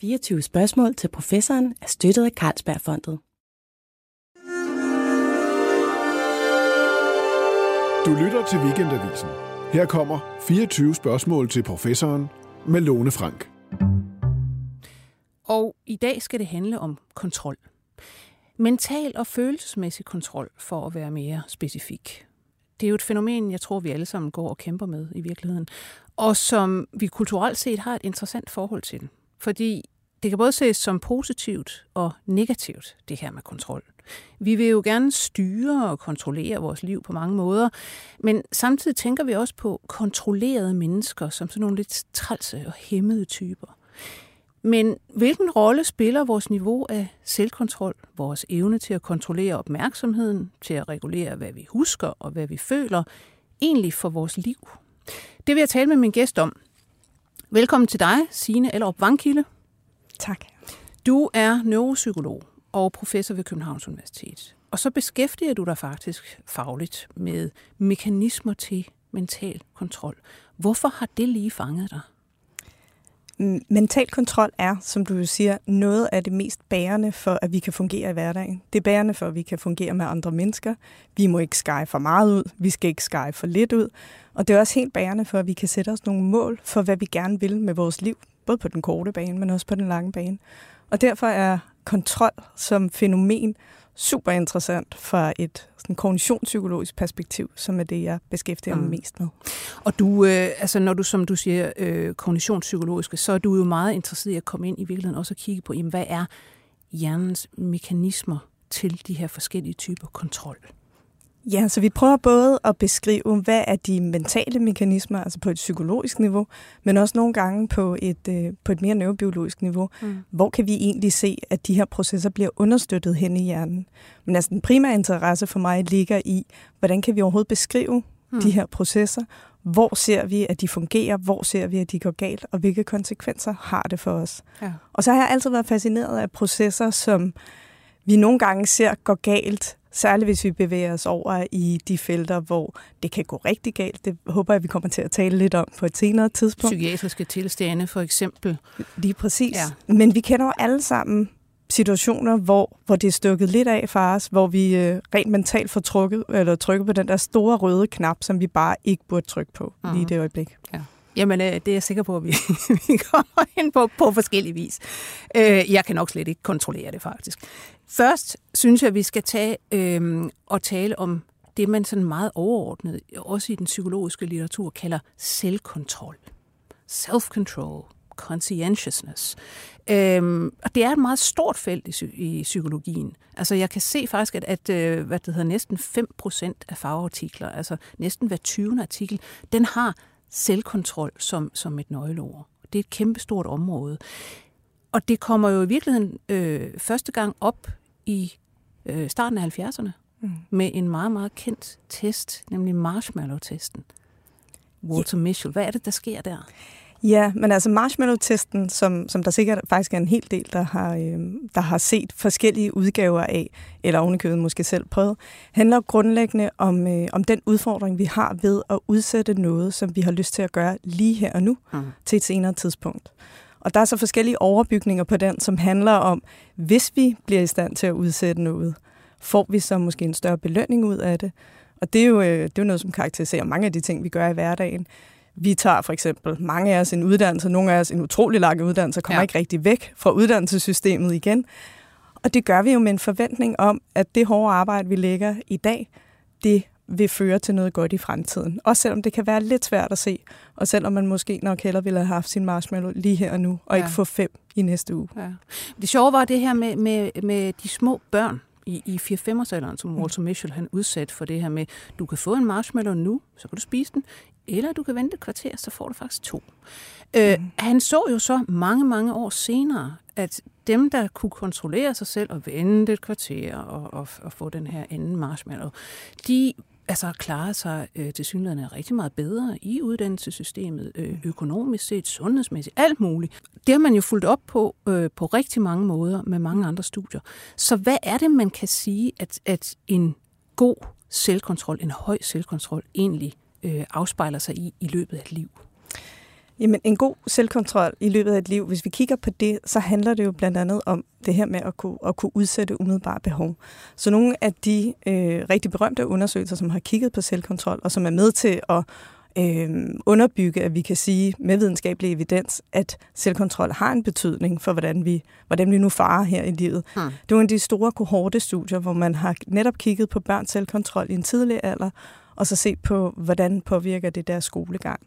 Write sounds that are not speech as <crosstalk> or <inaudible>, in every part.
24 spørgsmål til professoren er støttet af Carlsbergfondet. Du lytter til Weekendavisen. Her kommer 24 spørgsmål til professoren med Lone Frank. Og i dag skal det handle om kontrol. Mental og følelsesmæssig kontrol, for at være mere specifik. Det er jo et fænomen, jeg tror, vi alle sammen går og kæmper med i virkeligheden, og som vi kulturelt set har et interessant forhold til. Fordi det kan både ses som positivt og negativt, det her med kontrol. Vi vil jo gerne styre og kontrollere vores liv på mange måder, men samtidig tænker vi også på kontrollerede mennesker som sådan nogle lidt trælse og hæmmede typer. Men hvilken rolle spiller vores niveau af selvkontrol, vores evne til at kontrollere opmærksomheden, til at regulere, hvad vi husker og hvad vi føler, egentlig for vores liv? Det vil jeg tale med min gæst om. Velkommen til dig, Signe Ellerup Vangkilde. Tak. Du er neuropsykolog og professor ved Københavns Universitet. Og så beskæftiger du dig faktisk fagligt med mekanismer til mental kontrol. Hvorfor har det lige fanget dig? Mental kontrol er, som du siger, noget af det mest bærende for, at vi kan fungere i hverdagen. Det er bærende for, at vi kan fungere med andre mennesker. Vi må ikke skære for meget ud, vi skal ikke skære for lidt ud. Og det er også helt bærende for, at vi kan sætte os nogle mål for, hvad vi gerne vil med vores liv, både på den korte bane, men også på den lange bane. Og derfor er kontrol som fænomen super interessant fra et sådan kognitionspsykologisk perspektiv, som er det, jeg beskæftiger mig mm. mest med. Og du, øh, altså når du, som du siger, øh, kognitionspsykologiske, så er du jo meget interesseret i at komme ind i virkeligheden også og kigge på, jamen, hvad er hjernens mekanismer til de her forskellige typer kontrol? Ja, så vi prøver både at beskrive, hvad er de mentale mekanismer, altså på et psykologisk niveau, men også nogle gange på et, øh, på et mere neurobiologisk niveau. Mm. Hvor kan vi egentlig se, at de her processer bliver understøttet hen i hjernen? Men altså den primære interesse for mig ligger i, hvordan kan vi overhovedet beskrive mm. de her processer? Hvor ser vi, at de fungerer? Hvor ser vi, at de går galt? Og hvilke konsekvenser har det for os? Ja. Og så har jeg altid været fascineret af processer, som vi nogle gange ser går galt, Særligt hvis vi bevæger os over i de felter, hvor det kan gå rigtig galt. Det håber jeg, vi kommer til at tale lidt om på et senere tidspunkt. Psykiatriske tilstande for eksempel. Lige præcis. Ja. Men vi kender jo alle sammen situationer, hvor, hvor det er stukket lidt af for os, hvor vi øh, rent mentalt får trykket, eller trykket på den der store røde knap, som vi bare ikke burde trykke på mm. lige i det øjeblik. Ja. Jamen, øh, det er jeg sikker på, at vi, <laughs> vi kommer ind på på forskellige vis. Øh, jeg kan nok slet ikke kontrollere det, faktisk. Først synes jeg, at vi skal tage øh, og tale om det, man sådan meget overordnet, også i den psykologiske litteratur, kalder selvkontrol. Self-control, conscientiousness. Øhm, og det er et meget stort felt i, i psykologien. Altså jeg kan se faktisk, at, at øh, hvad det hedder, næsten 5% af fagartikler, altså næsten hver 20. artikel, den har selvkontrol som, som et nøgleord. Det er et kæmpestort område. Og det kommer jo i virkeligheden øh, første gang op i øh, starten af 70'erne mm. med en meget, meget kendt test, nemlig marshmallow-testen. Walter ja. Mischel. Hvad er det, der sker der? Ja, men altså marshmallow-testen, som, som der sikkert faktisk er en hel del, der har, øh, der har set forskellige udgaver af, eller ovenikøbet måske selv prøvet, handler grundlæggende om, øh, om den udfordring, vi har ved at udsætte noget, som vi har lyst til at gøre lige her og nu, mm. til et senere tidspunkt. Og der er så forskellige overbygninger på den, som handler om, hvis vi bliver i stand til at udsætte noget, får vi så måske en større belønning ud af det. Og det er jo, øh, det er jo noget, som karakteriserer mange af de ting, vi gør i hverdagen. Vi tager for eksempel mange af os en uddannelse, nogle af os en utrolig lang uddannelse, kommer ja. ikke rigtig væk fra uddannelsessystemet igen. Og det gør vi jo med en forventning om, at det hårde arbejde, vi lægger i dag, det vil føre til noget godt i fremtiden. Også selvom det kan være lidt svært at se, og selvom man måske nok hellere ville have haft sin marshmallow lige her og nu, og ja. ikke få fem i næste uge. Ja. Det sjove var det her med, med, med de små børn i, i 4-5-årsalderen, som Walter Mischel han udsat for det her med, du kan få en marshmallow nu, så kan du spise den, eller du kan vente et kvarter, så får du faktisk to. Mm. Øh, han så jo så mange, mange år senere, at dem, der kunne kontrollere sig selv og vente et kvarter og, og, og få den her anden marshmallow, de altså klarer sig øh, til synligheden rigtig meget bedre i uddannelsessystemet, øh, økonomisk set, sundhedsmæssigt, alt muligt. Det har man jo fulgt op på øh, på rigtig mange måder med mange andre studier. Så hvad er det, man kan sige, at, at en god selvkontrol, en høj selvkontrol egentlig øh, afspejler sig i i løbet af et liv? Jamen, en god selvkontrol i løbet af et liv, hvis vi kigger på det, så handler det jo blandt andet om det her med at kunne, at kunne udsætte umiddelbare behov. Så nogle af de øh, rigtig berømte undersøgelser, som har kigget på selvkontrol, og som er med til at øh, underbygge, at vi kan sige med videnskabelig evidens, at selvkontrol har en betydning for, hvordan vi, hvordan vi nu farer her i livet. Hmm. Det var en af de store kohortestudier, hvor man har netop kigget på børns selvkontrol i en tidlig alder, og så se på, hvordan påvirker det deres skolegang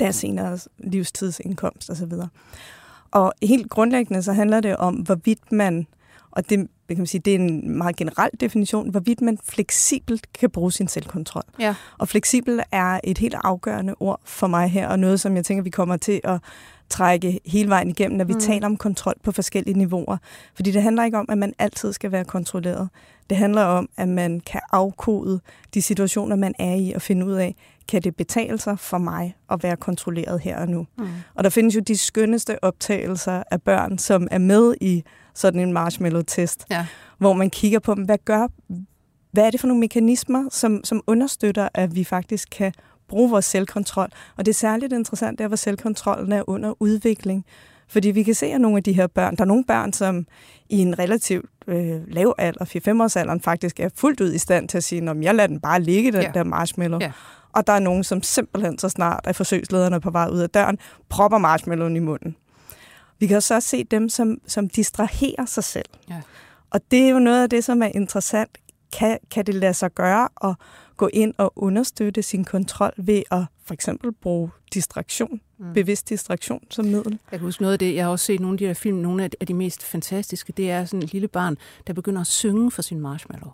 deres senere livstidsindkomst osv. Og helt grundlæggende så handler det om, hvorvidt man, og det, kan man sige, det er en meget generel definition, hvorvidt man fleksibelt kan bruge sin selvkontrol. Ja. Og fleksibel er et helt afgørende ord for mig her, og noget, som jeg tænker, vi kommer til at trække hele vejen igennem, når vi mm. taler om kontrol på forskellige niveauer. Fordi det handler ikke om, at man altid skal være kontrolleret. Det handler om, at man kan afkode de situationer, man er i, og finde ud af, kan det betale sig for mig at være kontrolleret her og nu. Mm. Og der findes jo de skønneste optagelser af børn, som er med i sådan en marshmallow-test, ja. hvor man kigger på hvad gør, hvad er det for nogle mekanismer, som, som understøtter, at vi faktisk kan bruge vores selvkontrol. Og det er særligt interessant, der hvor selvkontrollen er under udvikling. Fordi vi kan se, at nogle af de her børn, der er nogle børn, som i en relativt øh, lav alder, 4-5 års alderen, faktisk er fuldt ud i stand til at sige, at jeg lader den bare ligge, den ja. der marshmallow. Ja. Og der er nogen, som simpelthen så snart er forsøgslederne på vej ud af døren, propper marshmallowen i munden. Vi kan så se dem, som, som distraherer sig selv. Ja. Og det er jo noget af det, som er interessant. Kan, kan det lade sig gøre at gå ind og understøtte sin kontrol ved at for eksempel bruge distraktion, mm. bevidst distraktion som middel. Jeg kan huske noget af det, jeg har også set nogle af de her film, nogle af de mest fantastiske, det er sådan et lille barn, der begynder at synge for sin marshmallow.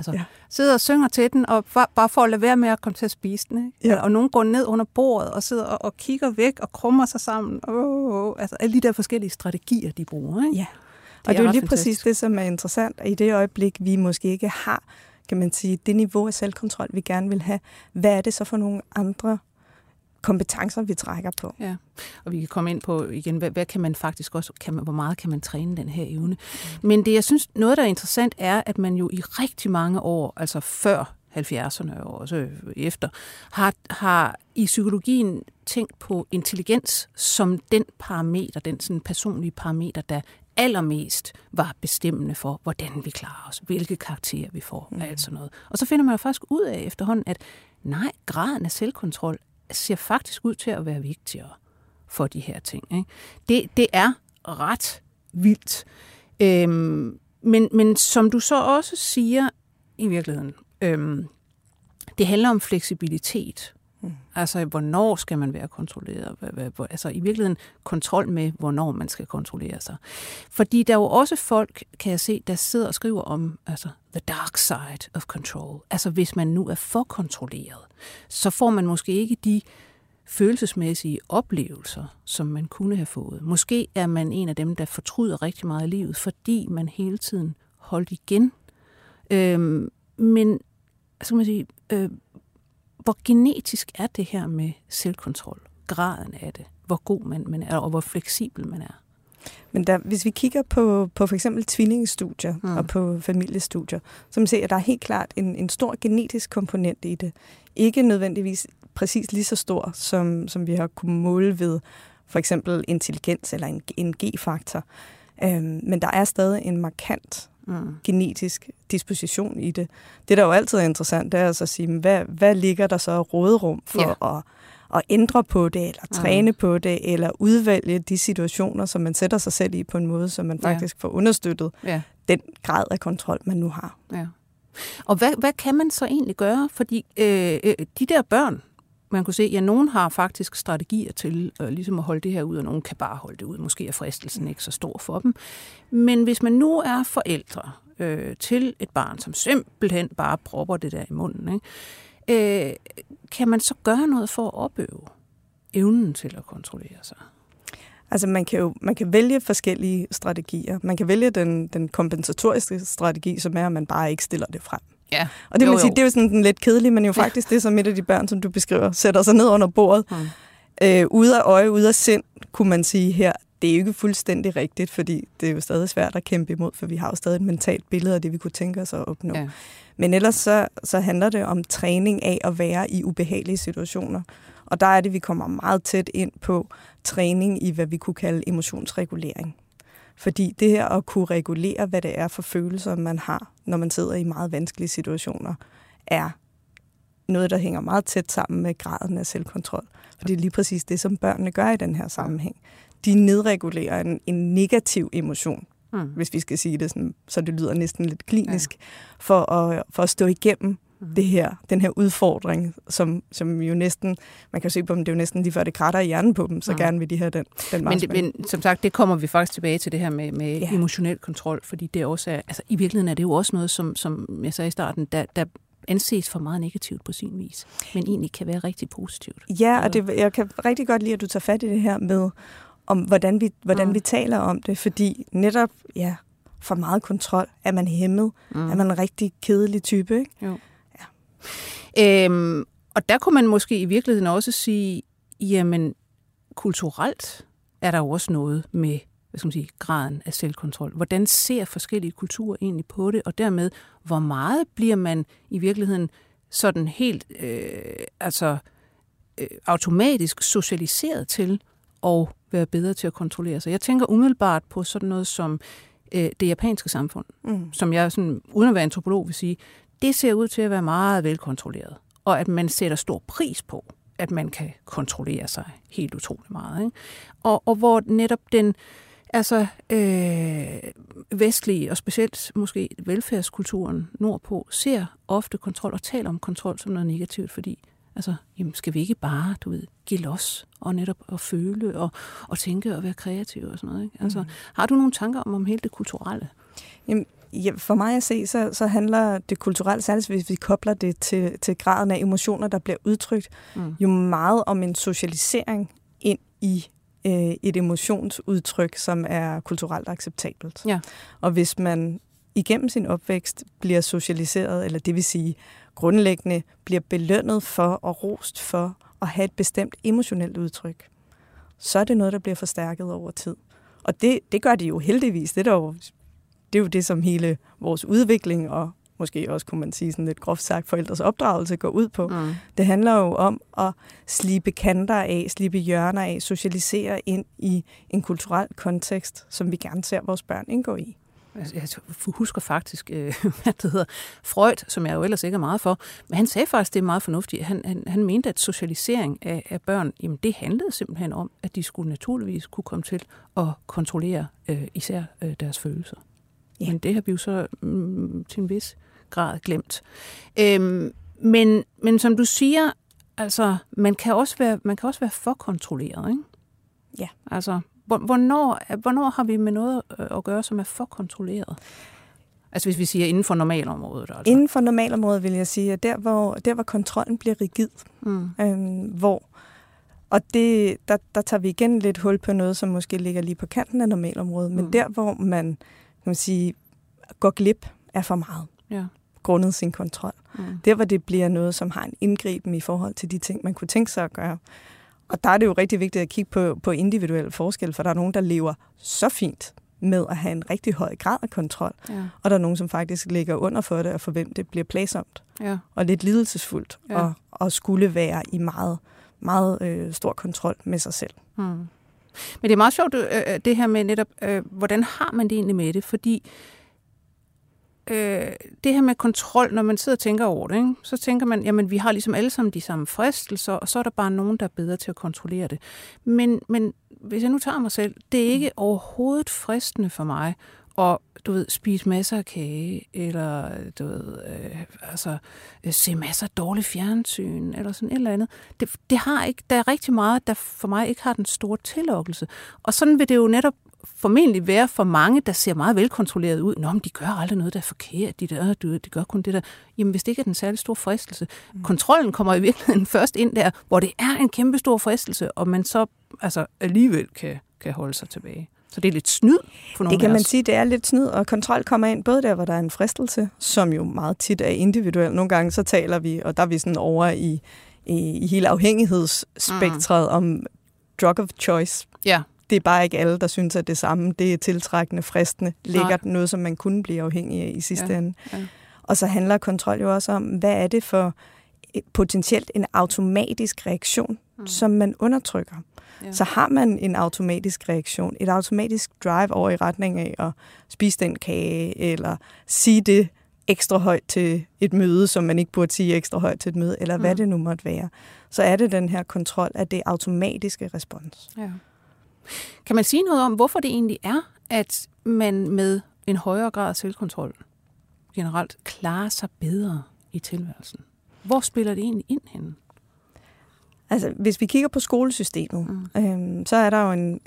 Altså, ja. sidder og synger til den, og bare for at lade være med at komme til at spise den. Ikke? Ja. Og nogen går ned under bordet og sidder og, og kigger væk og krummer sig sammen. Oh, oh, altså alle de der forskellige strategier, de bruger. Ikke? Ja. Det og det er jo lige fantastisk. præcis det, som er interessant. I det øjeblik, vi måske ikke har kan man sige, det niveau af selvkontrol, vi gerne vil have, hvad er det så for nogle andre kompetencer, vi trækker på. Ja, og vi kan komme ind på igen, hvad, hvad kan man faktisk også, kan man, hvor meget kan man træne den her evne. Mm. Men det, jeg synes, noget, der er interessant, er, at man jo i rigtig mange år, altså før 70'erne og også efter, har, har i psykologien tænkt på intelligens som den parameter, den sådan personlige parameter, der allermest var bestemmende for, hvordan vi klarer os, hvilke karakterer vi får, mm. alt sådan noget. Og så finder man jo faktisk ud af efterhånden, at nej, graden af selvkontrol ser faktisk ud til at være vigtigere for de her ting. Ikke? Det, det er ret vildt. Øhm, men, men som du så også siger i virkeligheden, øhm, det handler om fleksibilitet. Mm. Altså, hvornår skal man være kontrolleret? Altså, i virkeligheden kontrol med, hvornår man skal kontrollere sig. Fordi der er jo også folk, kan jeg se, der sidder og skriver om altså, the dark side of control. Altså, hvis man nu er for kontrolleret, så får man måske ikke de følelsesmæssige oplevelser, som man kunne have fået. Måske er man en af dem, der fortryder rigtig meget i livet, fordi man hele tiden holdt igen. Øhm, men, så kan man sige, øh, hvor genetisk er det her med selvkontrol? Graden af det? Hvor god man, man er, og hvor fleksibel man er? Men der, hvis vi kigger på, på for eksempel tvillingestudier mm. og på familiestudier, så man ser, at der er helt klart en, en stor genetisk komponent i det. Ikke nødvendigvis præcis lige så stor, som, som vi har kunnet måle ved for eksempel intelligens eller en, en G-faktor. Øhm, men der er stadig en markant mm. genetisk disposition i det. Det, der jo altid er interessant, det er altså at sige, hvad, hvad ligger der så råderum for ja. at, at ændre på det, eller mm. træne mm. på det, eller udvælge de situationer, som man sætter sig selv i på en måde, så man faktisk ja. får understøttet ja. den grad af kontrol, man nu har. Ja. Og hvad, hvad kan man så egentlig gøre? Fordi øh, øh de der børn, man kunne se, at ja, nogen har faktisk strategier til øh, ligesom at holde det her ud, og nogen kan bare holde det ud. Måske er fristelsen ikke så stor for dem. Men hvis man nu er forældre øh, til et barn, som simpelthen bare propper det der i munden, ikke? Øh, kan man så gøre noget for at opøve evnen til at kontrollere sig? Altså man kan jo man kan vælge forskellige strategier. Man kan vælge den, den kompensatoriske strategi, som er, at man bare ikke stiller det frem. Ja. Og det, jo, man sige, det er jo sådan lidt kedelige, men jo faktisk ja. det, som et af de børn, som du beskriver, sætter sig ned under bordet. Mm. Øh, ude af øje, ude af sind, kunne man sige her. Det er jo ikke fuldstændig rigtigt, fordi det er jo stadig svært at kæmpe imod, for vi har jo stadig et mentalt billede af det, vi kunne tænke os at opnå. Ja. Men ellers så, så handler det om træning af at være i ubehagelige situationer. Og der er det, vi kommer meget tæt ind på træning i, hvad vi kunne kalde emotionsregulering. Fordi det her at kunne regulere, hvad det er for følelser, man har, når man sidder i meget vanskelige situationer, er noget, der hænger meget tæt sammen med graden af selvkontrol. For det er lige præcis det, som børnene gør i den her sammenhæng. De nedregulerer en, en negativ emotion, mm. hvis vi skal sige det sådan, så det lyder næsten lidt klinisk, ja. for, at, for at stå igennem. Det her, den her udfordring, som, som jo næsten, man kan se på dem, det er jo næsten lige før det kratter i hjernen på dem, så mm. gerne vil de have den, den men, det, men som sagt, det kommer vi faktisk tilbage til det her med, med ja. emotionel kontrol, fordi det også er, altså i virkeligheden er det jo også noget, som, som jeg sagde i starten, der, der anses for meget negativt på sin vis, men egentlig kan være rigtig positivt. Ja, og det, jeg kan rigtig godt lide, at du tager fat i det her med, om hvordan vi, hvordan mm. vi taler om det, fordi netop, ja, for meget kontrol, er man hæmmet, mm. er man en rigtig kedelig type, ikke? Jo. Øhm, og der kunne man måske i virkeligheden også sige, jamen, kulturelt er der jo også noget med hvad skal man sige, graden af selvkontrol. Hvordan ser forskellige kulturer egentlig på det, og dermed, hvor meget bliver man i virkeligheden sådan helt øh, altså, øh, automatisk socialiseret til at være bedre til at kontrollere sig. Jeg tænker umiddelbart på sådan noget som øh, det japanske samfund, mm. som jeg sådan, uden at være antropolog vil sige, det ser ud til at være meget velkontrolleret, og at man sætter stor pris på, at man kan kontrollere sig helt utrolig meget. Ikke? Og, og hvor netop den altså øh, vestlige, og specielt måske velfærdskulturen nordpå, ser ofte kontrol og taler om kontrol som noget negativt, fordi altså, jamen, skal vi ikke bare, du ved, give los og netop at føle og, og tænke og være kreative og sådan noget. Ikke? Altså, mm. Har du nogle tanker om, om hele det kulturelle? Jamen, Ja, for mig at se, så, så handler det kulturelt, særligt hvis vi kobler det til, til graden af emotioner, der bliver udtrykt, mm. jo meget om en socialisering ind i øh, et emotionsudtryk, som er kulturelt acceptabelt. Ja. Og hvis man igennem sin opvækst bliver socialiseret, eller det vil sige grundlæggende bliver belønnet for og rost for at have et bestemt emotionelt udtryk, så er det noget, der bliver forstærket over tid. Og det, det gør de jo heldigvis. Det er, jo, det er jo det, som hele vores udvikling og måske også kunne man sige sådan lidt groft sagt, forældres opdragelse går ud på. Mm. Det handler jo om at slibe kanter af, slibe hjørner af, socialisere ind i en kulturel kontekst, som vi gerne ser vores børn indgå i. Altså, jeg husker faktisk, øh, <laughs> hvad det hedder, Freud, som jeg jo ellers ikke er meget for, men han sagde faktisk, det er meget fornuftigt. Han, han, han mente, at socialisering af, af børn, jamen det handlede simpelthen om, at de skulle naturligvis kunne komme til at kontrollere øh, især øh, deres følelser. Ja. Men det har vi jo så mm, til en vis grad glemt. Øhm, men, men som du siger, altså, man kan også være, man kan også være for kontrolleret, ikke? Ja. Altså, hvornår, hvornår har vi med noget at gøre, som er for kontrolleret? Altså hvis vi siger inden for normalområdet? Altså. Inden for normalområdet vil jeg sige, at der hvor, der, hvor kontrollen bliver rigid, mm. øhm, hvor og det, der, der tager vi igen lidt hul på noget, som måske ligger lige på kanten af normalområdet, men mm. der hvor man, kan man sige, går glip er for meget. Ja grundet sin kontrol. Mm. Der, hvor det bliver noget, som har en indgriben i forhold til de ting, man kunne tænke sig at gøre. Og der er det jo rigtig vigtigt at kigge på, på individuelle forskelle, for der er nogen, der lever så fint med at have en rigtig høj grad af kontrol, ja. og der er nogen, som faktisk ligger under for det, og for hvem det bliver plagsomt ja. og lidt lidelsesfuldt, ja. og, og skulle være i meget, meget øh, stor kontrol med sig selv. Mm. Men det er meget sjovt, øh, øh, det her med netop, øh, hvordan har man det egentlig med det? Fordi øh, det her med kontrol, når man sidder og tænker over det, ikke? så tænker man, jamen vi har ligesom alle sammen de samme fristelser, og så er der bare nogen, der er bedre til at kontrollere det. Men, men hvis jeg nu tager mig selv, det er ikke overhovedet fristende for mig at du ved, spise masser af kage, eller du ved, øh, altså, øh, se masser af dårlig fjernsyn, eller sådan et eller andet. Det, det har ikke, der er rigtig meget, der for mig ikke har den store tillokkelse. Og sådan vil det jo netop formentlig være for mange, der ser meget velkontrolleret ud. Nå, men de gør aldrig noget, der er forkert. De, der, de, de gør kun det der. Jamen, hvis det ikke er den særlig store fristelse. Mm. Kontrollen kommer i virkeligheden <laughs> først ind der, hvor det er en kæmpe stor fristelse, og man så altså, alligevel kan, kan holde sig tilbage. Så det er lidt snyd for nogle Det kan man sige, det er lidt snyd, og kontrol kommer ind både der, hvor der er en fristelse, som jo meget tit er individuel. Nogle gange så taler vi, og der er vi sådan over i, i, i hele afhængighedsspektret mm. om drug of choice. Ja det er bare ikke alle, der synes, at det samme, det er tiltrækkende, fristende, ligger noget, som man kunne blive afhængig af i sidste ja, ende. Ja. Og så handler kontrol jo også om, hvad er det for potentielt en automatisk reaktion, mm. som man undertrykker, ja. så har man en automatisk reaktion, et automatisk drive over i retning af at spise den kage, eller sige det ekstra højt til et møde, som man ikke burde sige ekstra højt til et møde, eller mm. hvad det nu måtte være. Så er det den her kontrol af det automatiske respons. Ja. Kan man sige noget om, hvorfor det egentlig er, at man med en højere grad af selvkontrol generelt klarer sig bedre i tilværelsen? Hvor spiller det egentlig ind henne? Altså, hvis vi kigger på skolesystemet, mm. øhm, så er der jo en,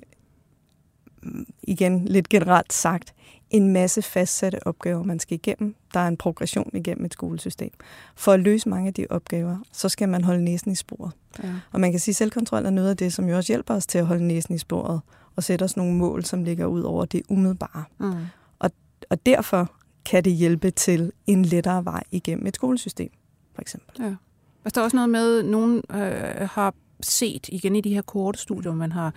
igen lidt generelt sagt, en masse fastsatte opgaver, man skal igennem. Der er en progression igennem et skolesystem. For at løse mange af de opgaver, så skal man holde næsen i sporet. Ja. Og man kan sige, at selvkontrol er noget af det, som jo også hjælper os til at holde næsen i sporet og sætte os nogle mål, som ligger ud over det umiddelbare. Mm. Og, og derfor kan det hjælpe til en lettere vej igennem et skolesystem, for eksempel. Ja. Der står også noget med, at nogen øh, har set, igen i de her korte studier, man har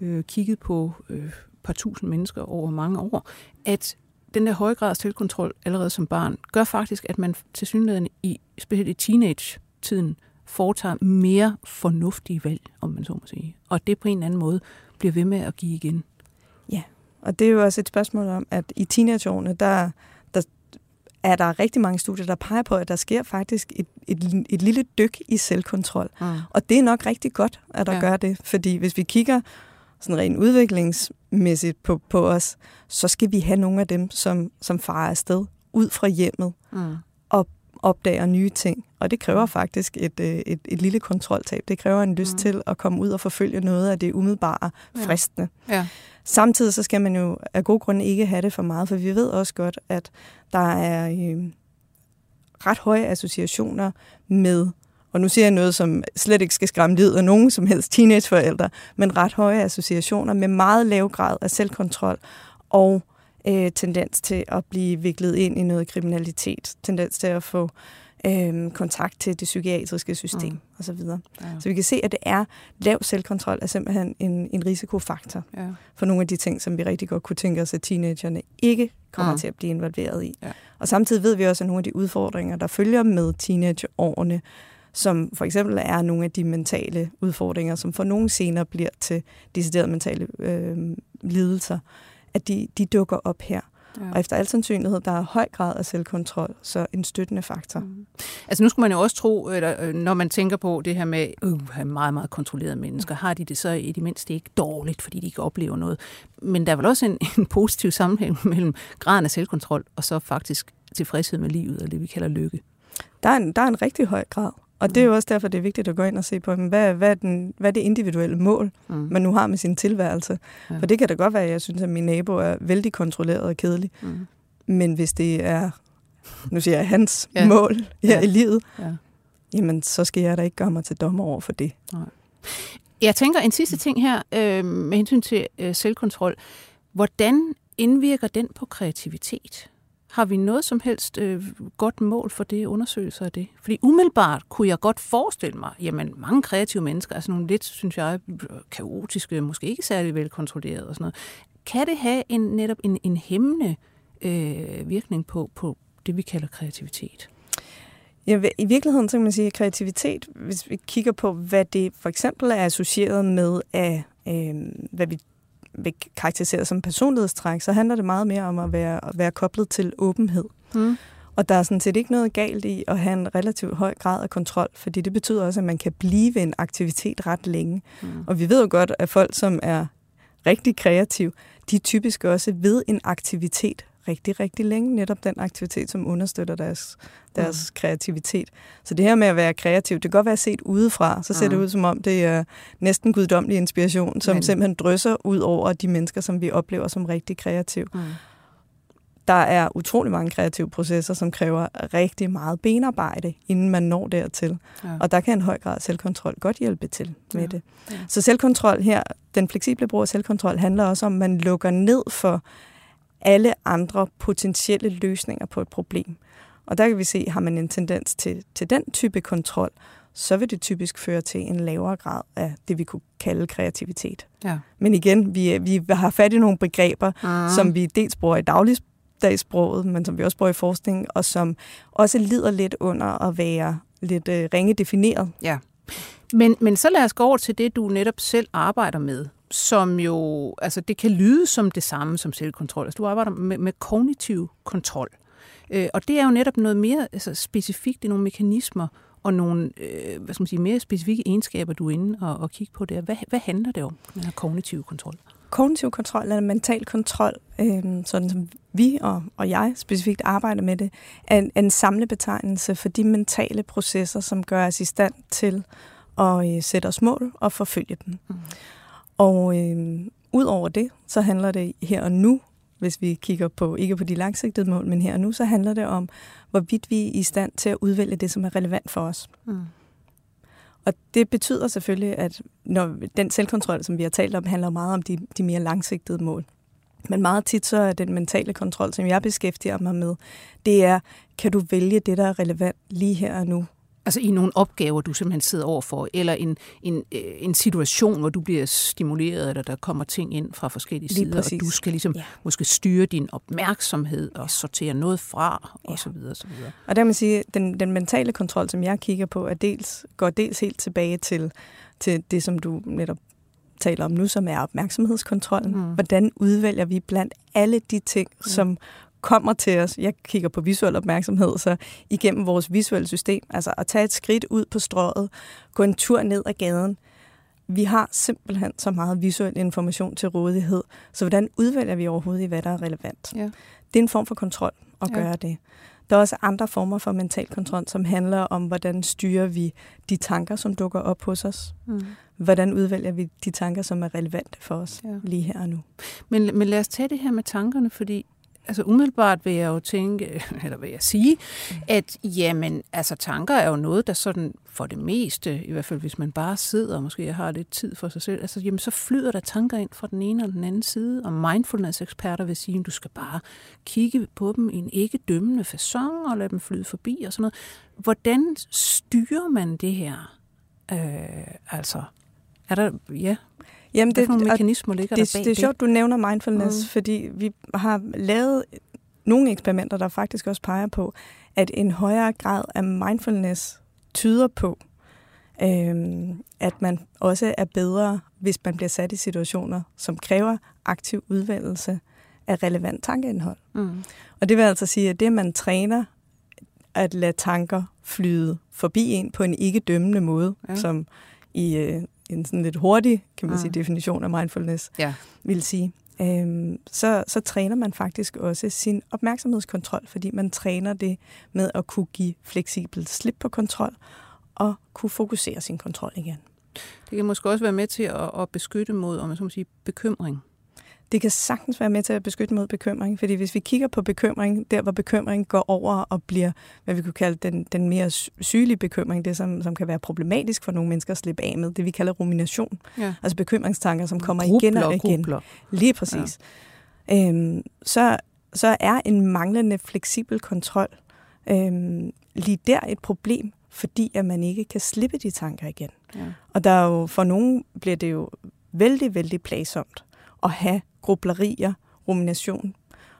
øh, kigget på øh, par tusind mennesker over mange år, at den der høje grad af selvkontrol allerede som barn, gør faktisk, at man til synligheden i, specielt i teenage-tiden, foretager mere fornuftige valg, om man så må sige. Og det på en eller anden måde bliver ved med at give igen. Ja, og det er jo også et spørgsmål om, at i teenageårene, der er der rigtig mange studier, der peger på, at der sker faktisk et, et, et lille dyk i selvkontrol. Mm. Og det er nok rigtig godt, at der ja. gør det, fordi hvis vi kigger sådan rent udviklingsmæssigt på, på os, så skal vi have nogle af dem, som, som farer afsted ud fra hjemmet mm. Opdager nye ting. Og det kræver mm. faktisk et, øh, et, et lille kontroltab. Det kræver en lyst mm. til at komme ud og forfølge noget af det umiddelbare fristende. Ja. Ja. Samtidig så skal man jo af god grund ikke have det for meget, for vi ved også godt, at der er øh, ret høje associationer med og nu siger jeg noget, som slet ikke skal skræmme livet af nogen som helst teenageforældre, men ret høje associationer med meget lav grad af selvkontrol og øh, tendens til at blive viklet ind i noget kriminalitet, tendens til at få øh, kontakt til det psykiatriske system mm. osv. Ja. Så vi kan se, at det er lav selvkontrol er simpelthen en, en risikofaktor ja. for nogle af de ting, som vi rigtig godt kunne tænke os, at teenagerne ikke kommer mm. til at blive involveret i. Ja. Og samtidig ved vi også, at nogle af de udfordringer, der følger med teenageårene, som for eksempel er nogle af de mentale udfordringer, som for nogle senere bliver til deciderede mentale øh, lidelser, at de, de dukker op her. Ja. Og efter al sandsynlighed, der er høj grad af selvkontrol, så en støttende faktor. Mm. Altså nu skulle man jo også tro, eller, øh, når man tænker på det her med uh, meget, meget kontrollerede mennesker, har de det så i det mindste ikke dårligt, fordi de ikke oplever noget. Men der er vel også en, <laughs> en positiv sammenhæng mellem graden af selvkontrol og så faktisk tilfredshed med livet, eller det vi kalder lykke. Der er en, der er en rigtig høj grad. Og det er jo også derfor, det er vigtigt at gå ind og se på, hvad, hvad, er, den, hvad er det individuelle mål, mm. man nu har med sin tilværelse. Ja. For det kan da godt være, at jeg synes, at min nabo er vældig kontrolleret og kedelig. Mm. Men hvis det er, nu siger jeg, hans ja. mål her ja. i livet, ja. jamen så skal jeg da ikke gøre mig til dommer over for det. Nej. Jeg tænker en sidste ting her øh, med hensyn til øh, selvkontrol. Hvordan indvirker den på kreativitet? Har vi noget som helst øh, godt mål for det, undersøgelser af det? Fordi umiddelbart kunne jeg godt forestille mig, jamen mange kreative mennesker, altså nogle lidt, synes jeg, kaotiske, måske ikke særlig velkontrollerede og sådan noget. Kan det have en, netop en, en hæmmende øh, virkning på, på det, vi kalder kreativitet? Ja, I virkeligheden så kan man sige, at kreativitet, hvis vi kigger på, hvad det for eksempel er associeret med af, øh, hvad vi vil karakterisere som personlighedstræk, så handler det meget mere om at være, at være koblet til åbenhed. Mm. Og der er sådan set ikke noget galt i at have en relativt høj grad af kontrol, fordi det betyder også, at man kan blive ved en aktivitet ret længe. Mm. Og vi ved jo godt, at folk, som er rigtig kreative, de er typisk også ved en aktivitet rigtig, rigtig længe. Netop den aktivitet, som understøtter deres, deres mm. kreativitet. Så det her med at være kreativ, det kan godt være set udefra. Så ser mm. det ud som om, det er næsten guddommelig inspiration, som Men. simpelthen drysser ud over de mennesker, som vi oplever som rigtig kreative. Mm. Der er utrolig mange kreative processer, som kræver rigtig meget benarbejde, inden man når dertil. Ja. Og der kan en høj grad af selvkontrol godt hjælpe til med ja. det. Ja. Så selvkontrol her, den fleksible brug af selvkontrol, handler også om, at man lukker ned for alle andre potentielle løsninger på et problem. Og der kan vi se, har man en tendens til, til den type kontrol, så vil det typisk føre til en lavere grad af det, vi kunne kalde kreativitet. Ja. Men igen, vi, vi har fat i nogle begreber, uh-huh. som vi dels bruger i dagligdagssproget, men som vi også bruger i forskning, og som også lider lidt under at være lidt øh, ringe defineret. Ja. Men, men så lad os gå over til det, du netop selv arbejder med, som jo, altså det kan lyde som det samme som selvkontrol. Altså du arbejder med, med kognitiv kontrol. Øh, og det er jo netop noget mere altså, specifikt, det er nogle mekanismer og nogle øh, hvad skal man sige, mere specifikke egenskaber, du er inde og, og kigge på der. Hvad, hvad handler det om, den her kognitive kontrol? Kognitiv kontrol eller mental kontrol, øh, sådan som vi og, og jeg specifikt arbejder med det, er en, en samlebetegnelse for de mentale processer, som gør os i stand til at øh, sætte os mål og forfølge dem. Mm. Og øh, ud over det, så handler det her og nu, hvis vi kigger på, ikke på de langsigtede mål, men her og nu, så handler det om, hvorvidt vi er i stand til at udvælge det, som er relevant for os. Mm. Og det betyder selvfølgelig, at når den selvkontrol, som vi har talt om, handler meget om de, de mere langsigtede mål. Men meget tit så er den mentale kontrol, som jeg beskæftiger mig med, det er, kan du vælge det, der er relevant lige her og nu? Altså i nogle opgaver, du simpelthen sidder overfor, eller en, en, øh, en situation, hvor du bliver stimuleret, eller der kommer ting ind fra forskellige Lige sider, præcis. og du skal ligesom ja. måske styre din opmærksomhed og sortere noget fra, og ja. så videre, så videre. Og der man sige, den, den mentale kontrol, som jeg kigger på, er dels, går dels helt tilbage til, til det, som du netop taler om nu, som er opmærksomhedskontrollen. Mm. Hvordan udvælger vi blandt alle de ting, mm. som kommer til os, jeg kigger på visuel opmærksomhed, så igennem vores visuelle system, altså at tage et skridt ud på strået, gå en tur ned ad gaden. Vi har simpelthen så meget visuel information til rådighed, så hvordan udvælger vi overhovedet i, hvad der er relevant? Ja. Det er en form for kontrol at gøre ja. det. Der er også andre former for mental kontrol, som handler om, hvordan styrer vi de tanker, som dukker op hos os. Mm. Hvordan udvælger vi de tanker, som er relevante for os ja. lige her og nu. Men, men lad os tage det her med tankerne, fordi altså umiddelbart vil jeg jo tænke, <laughs> eller vil jeg sige, at jamen, altså tanker er jo noget, der sådan for det meste, i hvert fald hvis man bare sidder og måske har lidt tid for sig selv, altså jamen, så flyder der tanker ind fra den ene og den anden side, og mindfulness-eksperter vil sige, at du skal bare kigge på dem i en ikke dømmende façon og lade dem flyde forbi og sådan noget. Hvordan styrer man det her? Øh, altså, er der, ja, Jamen, det, Hvad mekanismer ligger det, der bag det? er sjovt, du nævner mindfulness, mm. fordi vi har lavet nogle eksperimenter, der faktisk også peger på, at en højere grad af mindfulness tyder på, øhm, at man også er bedre, hvis man bliver sat i situationer, som kræver aktiv udvælgelse af relevant tankeindhold. Mm. Og det vil altså sige, at det, man træner at lade tanker flyde forbi en på en ikke dømmende måde, ja. som i øh, en sådan lidt hurtig, kan man mm. sige, definition af mindfulness, ja. vil sige, øhm, så, så træner man faktisk også sin opmærksomhedskontrol, fordi man træner det med at kunne give fleksibelt slip på kontrol og kunne fokusere sin kontrol igen. Det kan måske også være med til at, at beskytte mod, om man så må sige, bekymring. Det kan sagtens være med til at beskytte mod bekymring, fordi hvis vi kigger på bekymring, der hvor bekymring går over og bliver, hvad vi kunne kalde den, den mere sygelige bekymring, det som, som kan være problematisk for nogle mennesker at slippe af med, det vi kalder rumination. Ja. Altså bekymringstanker, som kommer grubler, igen og igen. Grubler. Lige præcis. Ja. Øhm, så, så er en manglende fleksibel kontrol øhm, lige der et problem, fordi at man ikke kan slippe de tanker igen. Ja. Og der er jo, for nogen bliver det jo vældig, vældig plagsomt at have grublerier, rumination,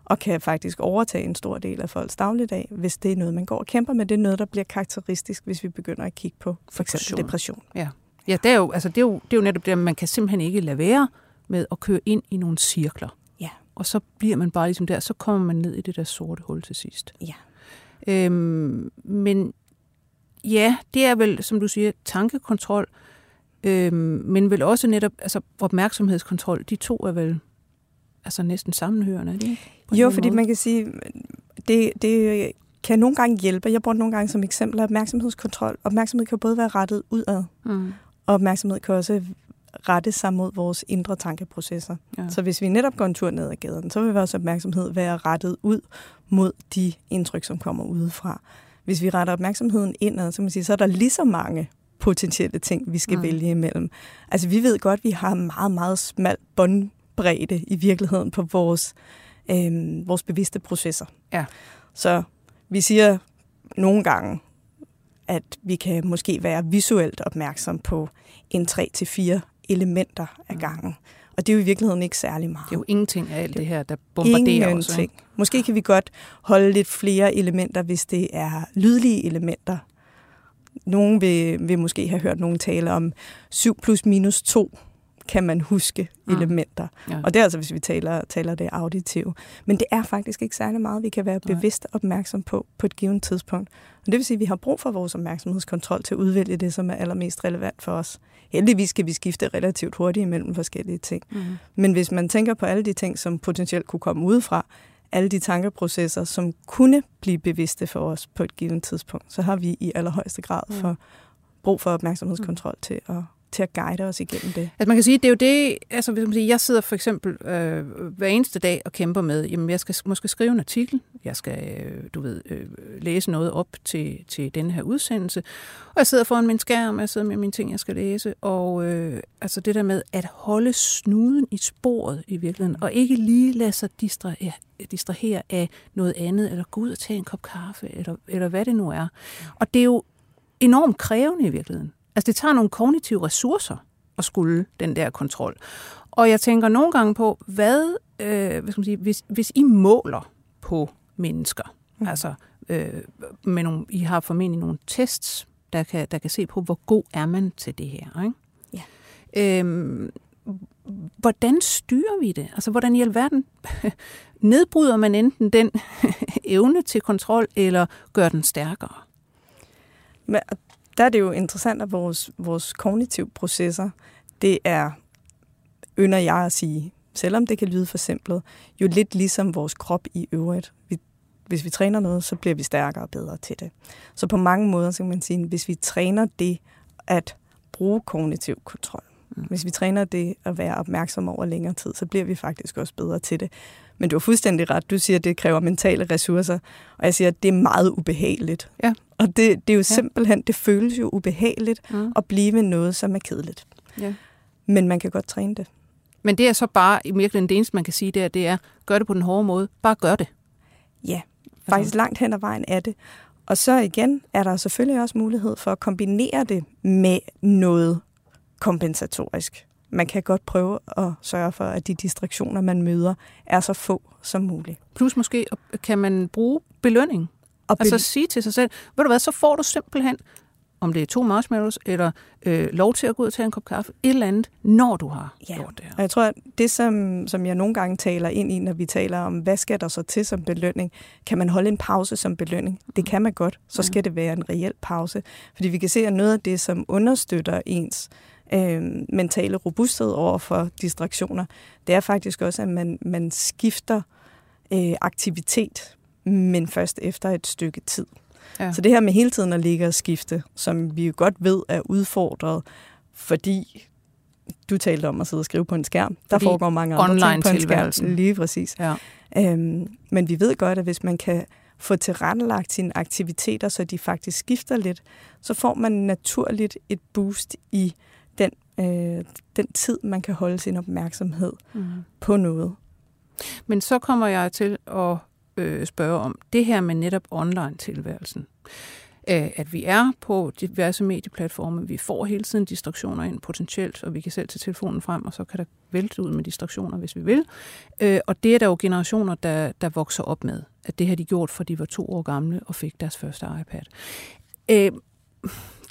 og kan faktisk overtage en stor del af folks dagligdag, hvis det er noget, man går og kæmper med. Det er noget, der bliver karakteristisk, hvis vi begynder at kigge på for eksempel depression. Ja, ja det, er jo, altså, det, er jo, det er jo netop det, at man kan simpelthen ikke lade være med at køre ind i nogle cirkler. Ja. Og så bliver man bare ligesom der, så kommer man ned i det der sorte hul til sidst. Ja. Øhm, men ja, det er vel, som du siger, tankekontrol, øhm, men vel også netop altså opmærksomhedskontrol. De to er vel altså næsten sammenhørende, er det ikke? Jo, fordi måde? man kan sige, det, det kan nogle gange hjælpe. Jeg bruger nogle gange som eksempel opmærksomhedskontrol. Opmærksomhed kan både være rettet udad, mm. og opmærksomhed kan også rette sig mod vores indre tankeprocesser. Ja. Så hvis vi netop går en tur ned ad gaden, så vil vores opmærksomhed være rettet ud mod de indtryk, som kommer udefra. Hvis vi retter opmærksomheden indad, så, man sige, så er der lige så mange potentielle ting, vi skal mm. vælge imellem. Altså vi ved godt, at vi har meget, meget smalt bånd bredde i virkeligheden på vores, øh, vores bevidste processer. Ja. Så vi siger nogle gange, at vi kan måske være visuelt opmærksom på en tre til fire elementer af mm. gangen. Og det er jo i virkeligheden ikke særlig meget. Det er jo ingenting af alt det her, der bombarderer os. Ingenting. Måske kan vi godt holde lidt flere elementer, hvis det er lydlige elementer. Nogen vil, vil måske have hørt nogen tale om 7 plus minus 2 kan man huske mm. elementer. Ja. Og det er altså, hvis vi taler, taler det auditive. Men det er faktisk ikke særlig meget, vi kan være Nej. bevidst opmærksom på på et givet tidspunkt. Og det vil sige, at vi har brug for vores opmærksomhedskontrol til at udvælge det, som er allermest relevant for os. Heldigvis skal vi skifte relativt hurtigt imellem forskellige ting. Mm. Men hvis man tænker på alle de ting, som potentielt kunne komme udefra, alle de tankeprocesser, som kunne blive bevidste for os på et givet tidspunkt, så har vi i allerhøjeste grad for brug for opmærksomhedskontrol mm. til at til at guide os igennem det. Altså man kan sige, det er jo det, altså hvis man siger, jeg sidder for eksempel øh, hver eneste dag og kæmper med, jamen jeg skal måske skrive en artikel, jeg skal, øh, du ved, øh, læse noget op til, til den her udsendelse, og jeg sidder foran min skærm, jeg sidder med mine ting, jeg skal læse, og øh, altså det der med at holde snuden i sporet i virkeligheden, og ikke lige lade sig distrahere, distrahere af noget andet, eller gå ud og tage en kop kaffe, eller, eller hvad det nu er. Og det er jo enormt krævende i virkeligheden. Altså det tager nogle kognitive ressourcer at skulle den der kontrol. Og jeg tænker nogle gange på, hvad, øh, hvad skal man sige, hvis, hvis I måler på mennesker, mm. altså øh, med nogle, I har formentlig nogle tests, der kan, der kan se på, hvor god er man til det her. Ikke? Ja. Øhm, hvordan styrer vi det? Altså, hvordan i alverden <laughs> nedbryder man enten den <laughs> evne til kontrol, eller gør den stærkere? Men der er det jo interessant, at vores, vores kognitive processer, det er, ynder jeg at sige, selvom det kan lyde for simpelt, jo lidt ligesom vores krop i øvrigt. Vi, hvis vi træner noget, så bliver vi stærkere og bedre til det. Så på mange måder, så kan man sige, hvis vi træner det at bruge kognitiv kontrol hvis vi træner det at være opmærksom over længere tid, så bliver vi faktisk også bedre til det. Men du har fuldstændig ret. Du siger, at det kræver mentale ressourcer, og jeg siger, at det er meget ubehageligt. Ja. Og det, det er jo simpelthen, det føles jo ubehageligt mm. at blive noget, som er kedeligt. Ja. Men man kan godt træne det. Men det er så bare, i virkeligheden det eneste, man kan sige, det er, det er, gør det på den hårde måde. Bare gør det. Ja, faktisk altså. langt hen ad vejen er det. Og så igen er der selvfølgelig også mulighed for at kombinere det med noget kompensatorisk man kan godt prøve at sørge for, at de distraktioner, man møder, er så få som muligt. Plus måske kan man bruge belønning. Og altså bel- sige til sig selv, ved du hvad, så får du simpelthen, om det er to marshmallows, eller øh, lov til at gå ud og tage en kop kaffe, et eller andet, når du har ja. gjort det her. Og jeg tror, at det, som, som jeg nogle gange taler ind i, når vi taler om, hvad skal der så til som belønning, kan man holde en pause som belønning? Det kan man godt. Så skal det være en reel pause. Fordi vi kan se, at noget af det, som understøtter ens øh, mentale robusthed over for distraktioner, det er faktisk også, at man, man skifter øh, aktivitet, men først efter et stykke tid. Ja. Så det her med hele tiden at ligge og skifte, som vi jo godt ved er udfordret, fordi du talte om at sidde og skrive på en skærm. Der fordi foregår mange andre ting på en skærm. Lige præcis. Ja. Øhm, men vi ved godt, at hvis man kan få tilrettelagt sine aktiviteter, så de faktisk skifter lidt, så får man naturligt et boost i den, øh, den tid, man kan holde sin opmærksomhed mm. på noget. Men så kommer jeg til at øh, spørge om det her med netop online-tilværelsen. Øh, at vi er på diverse medieplatforme, vi får hele tiden distraktioner ind potentielt, og vi kan selv tage telefonen frem, og så kan der vælte ud med distraktioner, hvis vi vil. Øh, og det er der jo generationer, der, der vokser op med, at det har de gjort, for de var to år gamle og fik deres første iPad. Øh,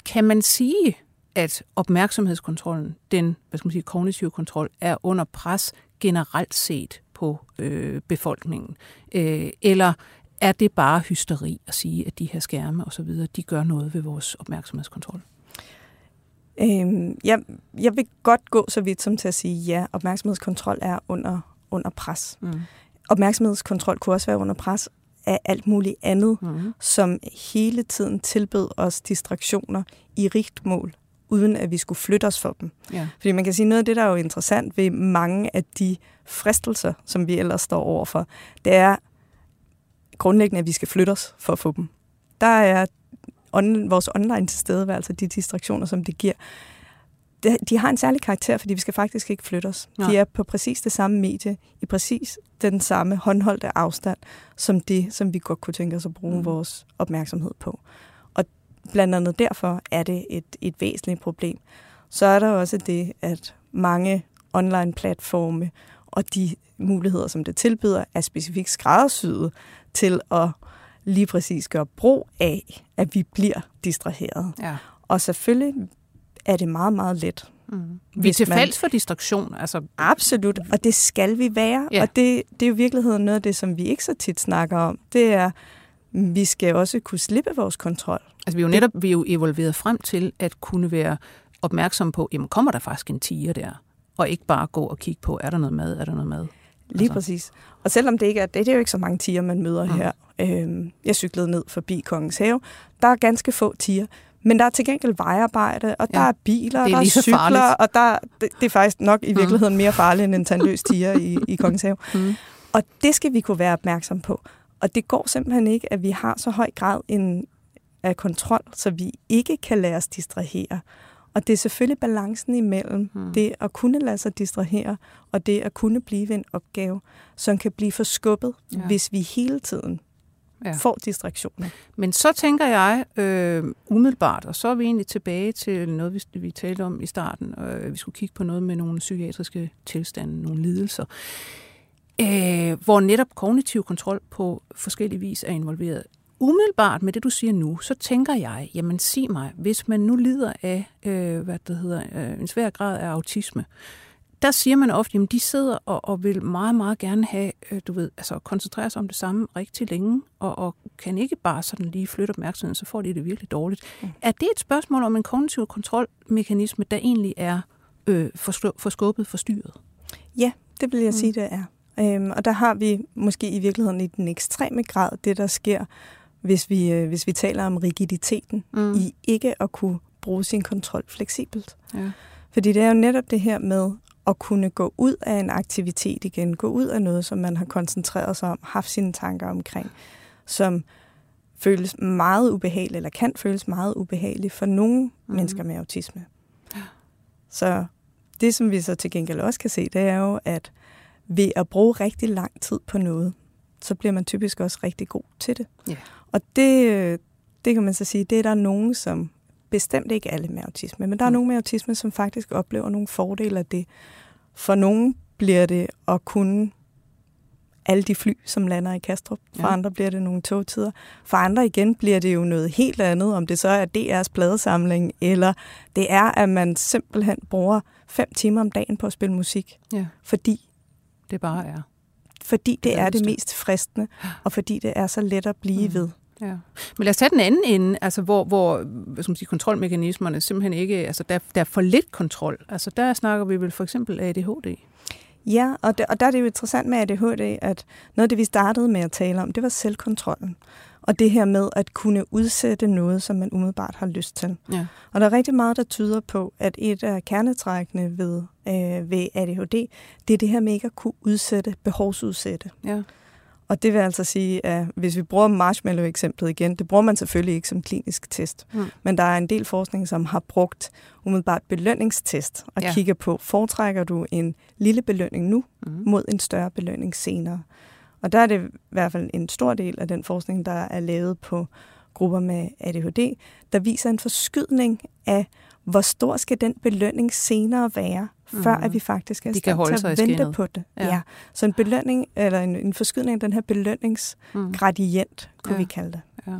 kan man sige, at opmærksomhedskontrollen, den hvad skal man sige, kognitive kontrol, er under pres generelt set på øh, befolkningen? Øh, eller er det bare hysteri at sige, at de her skærme og så videre, de gør noget ved vores opmærksomhedskontrol? Øhm, jeg, jeg vil godt gå så vidt som til at sige, ja, opmærksomhedskontrol er under, under pres. Mm. Opmærksomhedskontrol kunne også være under pres af alt muligt andet, mm. som hele tiden tilbød os distraktioner i rigt mål uden at vi skulle flytte os for dem. Ja. Fordi man kan sige, noget af det, der er jo interessant ved mange af de fristelser, som vi ellers står overfor, det er grundlæggende, at vi skal flytte os for at få dem. Der er on, vores online tilstedeværelse, de distraktioner, som det giver, de, de har en særlig karakter, fordi vi skal faktisk ikke flytte os. Ja. De er på præcis det samme medie, i præcis den samme håndholdte afstand, som det, som vi godt kunne tænke os at bruge mm. vores opmærksomhed på blandt andet derfor er det et, et væsentligt problem. Så er der også det, at mange online-platforme og de muligheder, som det tilbyder, er specifikt skræddersyet til at lige præcis gør brug af, at vi bliver distraheret. Ja. Og selvfølgelig er det meget, meget let. Mm. Vi er til man- for distraktion. Altså, Absolut, og det skal vi være. Ja. Og det, det er jo i virkeligheden noget af det, som vi ikke så tit snakker om. Det er, vi skal også kunne slippe vores kontrol. altså vi er jo netop vi er jo evolveret frem til at kunne være opmærksom på, jamen kommer der faktisk en tiger der? Og ikke bare gå og kigge på, er der noget mad, er der noget mad? Lige Altså. præcis. Og selvom det ikke er, det, det er jo ikke så mange tiger, man møder Mm. mm. her. Øhm, jeg cyklede ned forbi Kongens Have. Der er ganske få tiger. Men der er til gengæld vejarbejde, og der Ja. er biler, er og der er cykler, farligt. og der, det, det er faktisk nok i virkeligheden mere farligt end en tandløs tiger i, i Kongens Have. Mm. Og det skal vi kunne være opmærksom på. Og det går simpelthen ikke, at vi har så høj grad en, af kontrol, så vi ikke kan lade os distrahere. Og det er selvfølgelig balancen imellem Mm. det at kunne lade sig distrahere, og det at kunne blive en opgave, som kan blive forskubbet, Ja. hvis vi hele tiden Ja. ja. får distraktioner. Men så tænker jeg øh, umiddelbart, og så er vi egentlig tilbage til noget, vi, vi talte om i starten. Øh, vi skulle kigge på noget med nogle psykiatriske tilstande, nogle lidelser, øh, hvor netop kognitiv kontrol på forskellige vis er involveret. Umiddelbart med det, du siger nu, så tænker jeg, jamen sig mig, hvis man nu lider af, øh, hvad det hedder, øh, en svær grad af autisme, der siger man ofte, at de sidder og, og vil meget, meget gerne have, øh, du ved, altså koncentrere sig om det samme rigtig længe, og, og kan ikke bare sådan lige flytte opmærksomheden, så får de det virkelig dårligt. Mm. Er det et spørgsmål om en kognitiv kontrolmekanisme, der egentlig er øh, forstå, forskubbet, forstyrret? Ja, det vil jeg mm. sige, det er. Øhm, og der har vi måske i virkeligheden i den ekstreme grad det, der sker, hvis vi, øh, hvis vi taler om rigiditeten Mm. i ikke at kunne bruge sin kontrol fleksibelt. Ja. Fordi det er jo netop det her med at kunne gå ud af en aktivitet igen, gå ud af noget, som man har koncentreret sig om, haft sine tanker omkring, som føles meget ubehageligt, eller kan føles meget ubehageligt for nogle mm. mennesker med autisme. Så det, som vi så til gengæld også kan se, det er jo, at ved at bruge rigtig lang tid på noget, så bliver man typisk også rigtig god til det. Ja. Og det, øh, det kan man så sige, det er der nogen, som bestemt ikke alle med autisme, men der er Mm. nogen med autisme, som faktisk oplever nogle fordele af det. For nogen bliver det at kunne alle de fly, som lander i Kastrup. For Ja. ja. andre bliver det nogle togtider. For andre igen bliver det jo noget helt andet, om det så er DR's pladesamling, eller det er, at man simpelthen bruger fem timer om dagen på at spille musik, ja, fordi, det bare er. fordi det, er det mest fristende, og fordi det er så let at blive Mm. ved. Ja. Men lad os tage den anden ende, altså hvor, hvor hvad skal man sige, kontrolmekanismerne simpelthen ikke, altså der, der er for lidt kontrol. Altså der snakker vi vel for eksempel ADHD. Ja, og, det, og der er det jo interessant med ADHD, at noget af det, vi startede med at tale om, det var selvkontrollen. Og det her med at kunne udsætte noget, som man umiddelbart har lyst til. Ja. Og der er rigtig meget, der tyder på, at et af kernetrækkene ved, øh, ved ADHD, det er det her med ikke at kunne udsætte, behovsudsætte. Ja. Og det vil altså sige, at hvis vi bruger marshmallow-eksemplet igen, det bruger man selvfølgelig ikke som klinisk test. Mm. Men der er en del forskning, som har brugt umiddelbart belønningstest og Ja. kigger på, foretrækker du en lille belønning nu Mm. mod en større belønning senere. Og der er det i hvert fald en stor del af den forskning, der er lavet på grupper med ADHD, der viser en forskydning af, hvor stor skal den belønning senere være, før Mhm. at vi faktisk er i stand til at vente på det. Ja. Ja. ja. Så en belønning, eller en, en forskydning af den her belønningsgradient, Mm. kunne Ja. vi kalde det. Ja.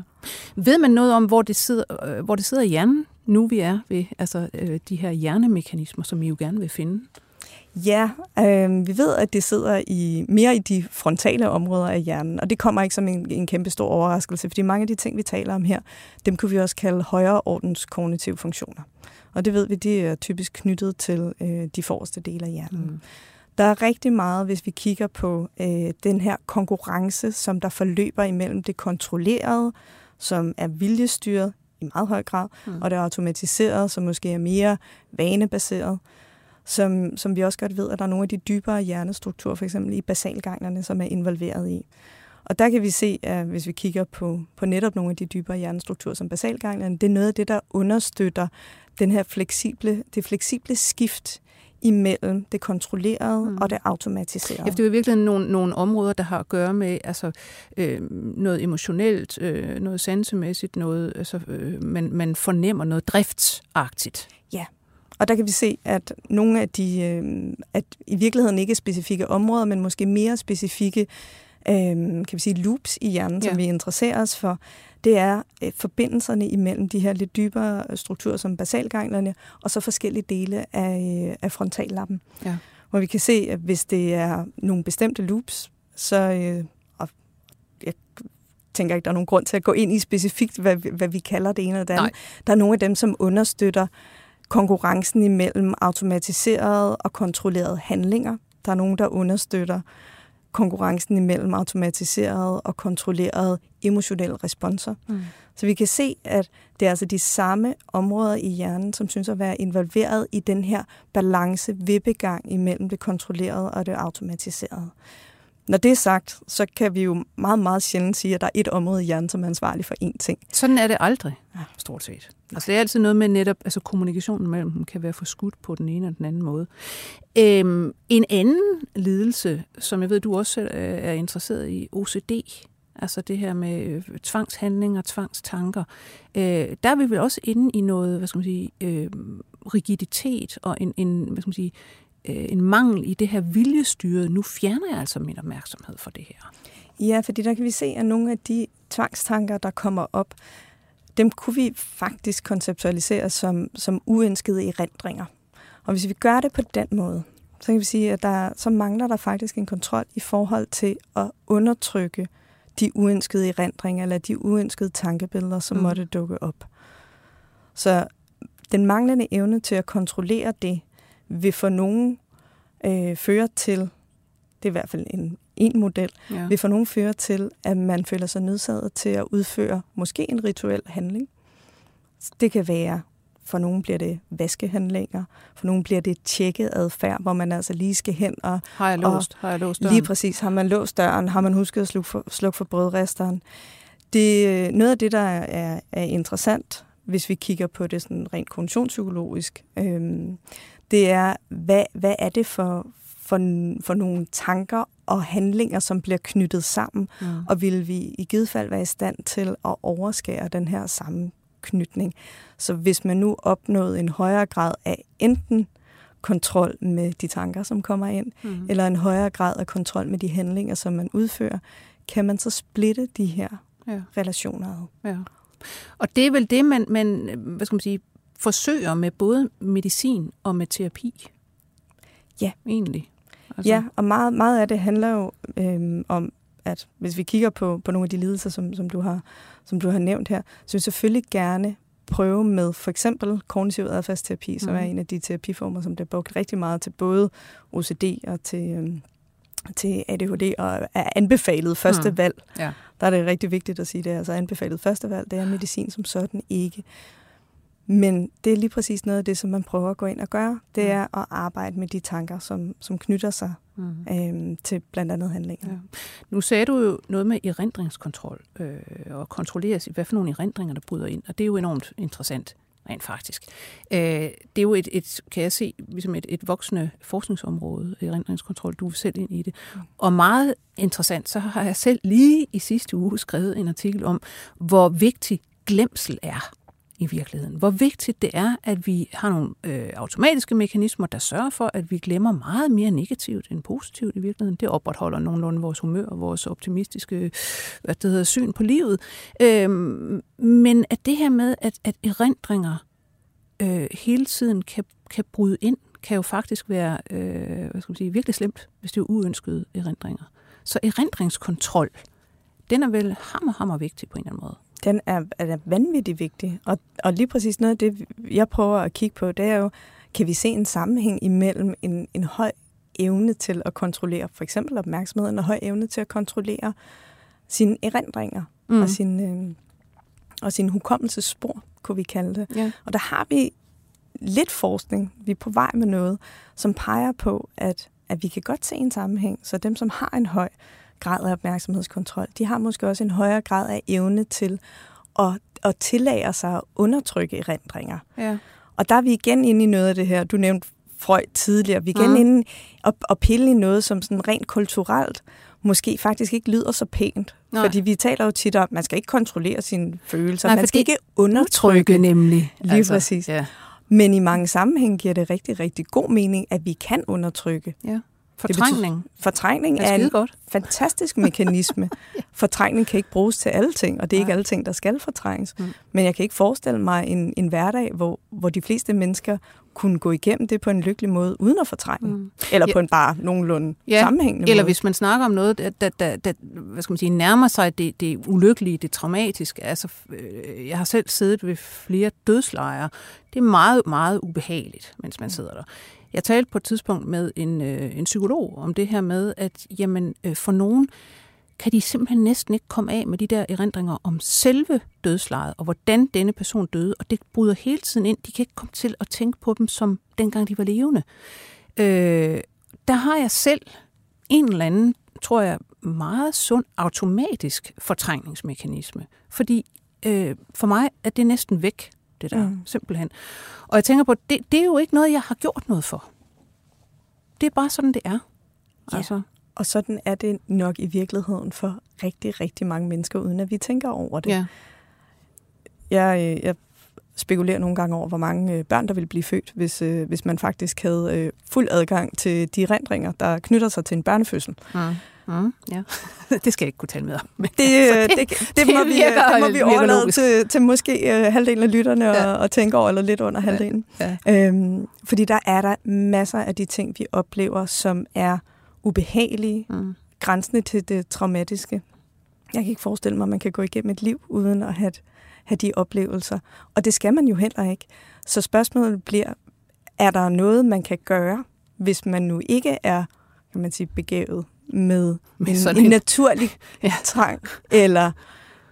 Ved man noget om, hvor det sidder, øh, hvor det sidder i hjernen, nu vi er ved altså, øh, de her hjernemekanismer, som I jo gerne vil finde? Ja, øh, vi ved, at det sidder i mere i de frontale områder af hjernen, og det kommer ikke som en, en kæmpe stor overraskelse, fordi mange af de ting, vi taler om her, dem kunne vi også kalde højere ordens kognitive funktioner. Og det ved vi, de er typisk knyttet til øh, de forreste dele af hjernen. Mm. Der er rigtig meget, hvis vi kigger på øh, den her konkurrence, som der forløber imellem det kontrollerede, som er viljestyret i meget høj grad, Mm. mm. og det automatiserede, som måske er mere vanebaseret som, som vi også godt ved, at der er nogle af de dybere hjernestrukturer, for eksempel i basalganglerne, som er involveret i. Og der kan vi se, at hvis vi kigger på, på netop nogle af de dybere hjernestrukturer som basalganglerne, det er noget af det, der understøtter den her fleksible, det fleksible skift imellem det kontrollerede Mm. og det automatiserede. Ja, det er jo virkelig nogle, nogle områder, der har at gøre med altså, øh, noget emotionelt, øh, noget sansemæssigt, noget, altså, øh, man, man fornemmer noget driftsagtigt. Og der kan vi se, at nogle af de, øh, at i virkeligheden ikke specifikke områder, men måske mere specifikke kan vi sige, loops i hjernen, Ja. som vi interesserer os for, det er øh, forbindelserne imellem de her lidt dybere strukturer som basalganglerne, og så forskellige dele af, øh, af frontallappen. Ja. Hvor vi kan se, at hvis det er nogle bestemte loops, så, øh, og jeg tænker ikke, der er nogen grund til at gå ind i specifikt, hvad, vi- hvad vi kalder det ene eller det andet. Nej. Der er nogle af dem, som understøtter konkurrencen imellem automatiserede og kontrollerede handlinger. Der er nogle, der understøtter konkurrencen imellem automatiserede og kontrollerede emotionelle responser. Mm. Så vi kan se, at det er altså de samme områder i hjernen, som synes at være involveret i den her balance, vippegang imellem det kontrollerede og det automatiserede. Når det er sagt, så kan vi jo meget, meget sjældent sige, at der er et område i hjernen, som er ansvarlig for én ting. Sådan er det aldrig, Ja. stort set. Altså, det er altid noget med netop, altså kommunikationen mellem dem kan være forskudt på den ene og den anden måde. Øhm, en anden lidelse, som jeg ved, du også er er interesseret i, OCD, altså det her med øh, tvangshandlinger, tvangstanker, øh, der er vi vel også inde i noget, hvad skal man sige, øh, rigiditet og en, en, hvad skal man sige, øh, en mangel i det her viljestyret. Nu fjerner jeg altså min opmærksomhed for det her. Ja, fordi der kan vi se, at nogle af de tvangstanker, der kommer op, dem kunne vi faktisk konceptualisere som, som uønskede erindringer. Og hvis vi gør det på den måde, så kan vi sige, at der, så mangler der faktisk en kontrol i forhold til at undertrykke de uønskede erindringer eller de uønskede tankebilleder, som Mm. måtte dukke op. Så den manglende evne til at kontrollere det, vil for nogen øh, føre til, det er i hvert fald en, en model, Ja. vil for nogen føre til, at man føler sig nødsaget til at udføre måske en rituel handling. Det kan være, for nogen bliver det vaskehandlinger, for nogen bliver det tjekket adfærd, hvor man altså lige skal hen og Har jeg Og låst? Har jeg låst døren? lige præcis, har man låst døren, har man husket at slukke for, slukke for brødresteren. Det, øh, noget af det, der er, er interessant, hvis vi kigger på det sådan rent kognitionspsykologisk, øhm, det er, hvad, hvad er det for, for, for nogle tanker og handlinger, som bliver knyttet sammen, Mm. og vil vi i givet fald være i stand til at overskære den her sammenknytning. Så hvis man nu opnåede en højere grad af enten kontrol med de tanker, som kommer ind, Mm. eller en højere grad af kontrol med de handlinger, som man udfører, kan man så splitte de her Ja. relationer ad. Ja. Og det er vel det, man, man hvad skal man sige, forsøger med både medicin og med terapi. Ja. Egentlig. Altså. Ja, og meget, meget af det handler jo øhm, om, at hvis vi kigger på, på nogle af de lidelser, som, som, du har, som du har nævnt her, så vil vi selvfølgelig gerne prøve med for eksempel kognitiv adfærdsterapi, som Mhm. er en af de terapiformer, som bliver brugt rigtig meget til både OCD og til, øhm, til ADHD, og er anbefalet første Mm. valg. Ja. Der er det rigtig vigtigt at sige, det altså anbefalet første valg, det er medicin som sådan ikke. Men det er lige præcis noget af det, som man prøver at gå ind og gøre. Det Mm. er at arbejde med de tanker, som, som knytter sig Mm. øhm, til blandt andet handlinger. Ja. Nu sagde du jo noget med erindringskontrol, øh, og kontrolleres i, hvad for nogle erindringer, der bryder ind, og det er jo enormt interessant, rent faktisk. Øh, det er jo et, et, kan jeg se, ligesom et, et voksende forskningsområde, erindringskontrol, du er selv ind i det. Og meget interessant, så har jeg selv lige i sidste uge skrevet en artikel om, hvor vigtig glemsel er i virkeligheden. Hvor vigtigt det er, at vi har nogle øh, automatiske mekanismer, der sørger for, at vi glemmer meget mere negativt end positivt i virkeligheden. Det opretholder nogenlunde vores humør og vores optimistiske hvad det hedder, syn på livet. Øh, men at det her med, at, at erindringer øh, hele tiden kan, kan bryde ind, kan jo faktisk være øh, hvad skal man sige, virkelig slemt, hvis det er uønskede erindringer. Så erindringskontrol, den er vel hammer, hammer vigtig på en eller anden måde. Den er, er vanvittigt vigtig. Og, og lige præcis noget af det, jeg prøver at kigge på, det er jo, kan vi se en sammenhæng imellem en, en høj evne til at kontrollere for eksempel opmærksomheden, og høj evne til at kontrollere sine erindringer mm. og, sin, øh, og sin hukommelsesspor, kunne vi kalde det. Ja. Og der har vi lidt forskning, vi er på vej med noget, som peger på, at, at vi kan godt se en sammenhæng. Så dem, som har en høj grad af opmærksomhedskontrol, de har måske også en højere grad af evne til at, at tillære sig at undertrykke erindringer. Ja. Og der er vi igen inde i noget af det her, du nævnte Freud tidligere, vi er igen Mhm. inde og, og pille i noget, som sådan rent kulturelt måske faktisk ikke lyder så pænt. Nej. Fordi vi taler jo tit om, at man skal ikke kontrollere sine følelser, Nej, man skal ikke undertrykke. nemlig. Lige præcis. Ja. Men i mange sammenhæng giver det rigtig, rigtig god mening, at vi kan undertrykke. Ja. Fortrængning. Det betyder, fortrængning er, er en godt. fantastisk <laughs> mekanisme. ja. Fortrængning kan ikke bruges til alle ting, og det er Nej. ikke alle ting, der skal fortrænges. Mm. Men jeg kan ikke forestille mig en, en hverdag, hvor, hvor de fleste mennesker kunne gå igennem det på en lykkelig måde, uden at fortrænge. Mm. Eller ja. på en bare nogenlunde ja. sammenhængende Eller måde. hvis man snakker om noget, der, der, der, der hvad skal man sige, nærmer sig det, det ulykkelige, det traumatiske. Altså, øh, jeg har selv siddet ved flere dødslejre. Det er meget, meget ubehageligt, mens man mm. sidder der. Jeg talte på et tidspunkt med en, øh, en psykolog om det her med, at jamen, øh, for nogen kan de simpelthen næsten ikke komme af med de der erindringer om selve dødslejet, og hvordan denne person døde, og det bryder hele tiden ind. De kan ikke komme til at tænke på dem, som dengang de var levende. Øh, der har jeg selv en eller anden, tror jeg, meget sund automatisk fortrængningsmekanisme. Fordi øh, for mig er det næsten væk, det der, mm. simpelthen. Og jeg tænker på, det, det er jo ikke noget, jeg har gjort noget for. Det er bare sådan, det er. Ja. Altså. Og sådan er det nok i virkeligheden for rigtig, rigtig mange mennesker, uden at vi tænker over det. Ja. Jeg, øh, jeg spekulerer nogle gange over, hvor mange øh, børn, der vil blive født, hvis, øh, hvis man faktisk havde fuld adgang til de rendringer, der knytter sig til en børnefødsel. Mm. Mm, ja. <laughs> det skal jeg ikke kunne tale med om. Men <laughs> det, det, det, det, det, må vi, det må vi overlade til, til måske uh, halvdelen af lytterne ja. og, og tænke over, eller lidt under halvdelen. Ja. Ja. Øhm, fordi der er der masser af de ting, vi oplever, som er ubehagelige, mm. grænsende til det traumatiske. Jeg kan ikke forestille mig, at man kan gå igennem et liv uden at have, have de oplevelser. Og det skal man jo heller ikke. Så spørgsmålet bliver, er der noget, man kan gøre, hvis man nu ikke er kan man sige, begavet med, med en, sådan en, en naturlig <laughs> ja. trang eller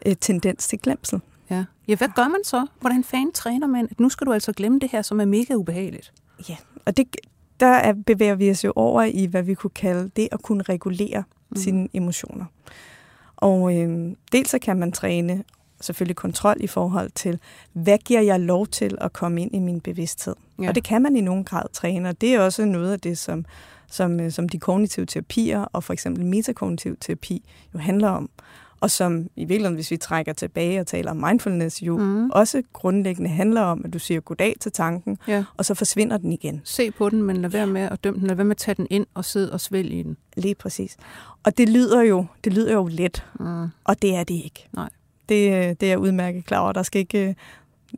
et tendens til glemsel. Ja. ja, hvad gør man så? Hvordan fanden træner man, at nu skal du altså glemme det her, som er mega ubehageligt? Ja, og det, der er, bevæger vi os jo over i, hvad vi kunne kalde det at kunne regulere mm. sine emotioner. Og øh, dels så kan man træne selvfølgelig kontrol i forhold til, hvad giver jeg lov til at komme ind i min bevidsthed? Ja. Og det kan man i nogen grad træne, og det er også noget af det, som, som, øh, som de kognitive terapier og for eksempel metakognitiv terapi jo handler om. Og som i virkeligheden, hvis vi trækker tilbage og taler om mindfulness, jo mm. også grundlæggende handler om, at du siger goddag til tanken, ja. og så forsvinder den igen. Se på den, men lad være med at dømme den. Lad være med at tage den ind og sidde og svælge i den. Lige præcis. Og det lyder jo, det lyder jo let, mm. og det er det ikke. Nej. Det, øh, det er udmærket klar over. Der skal ikke,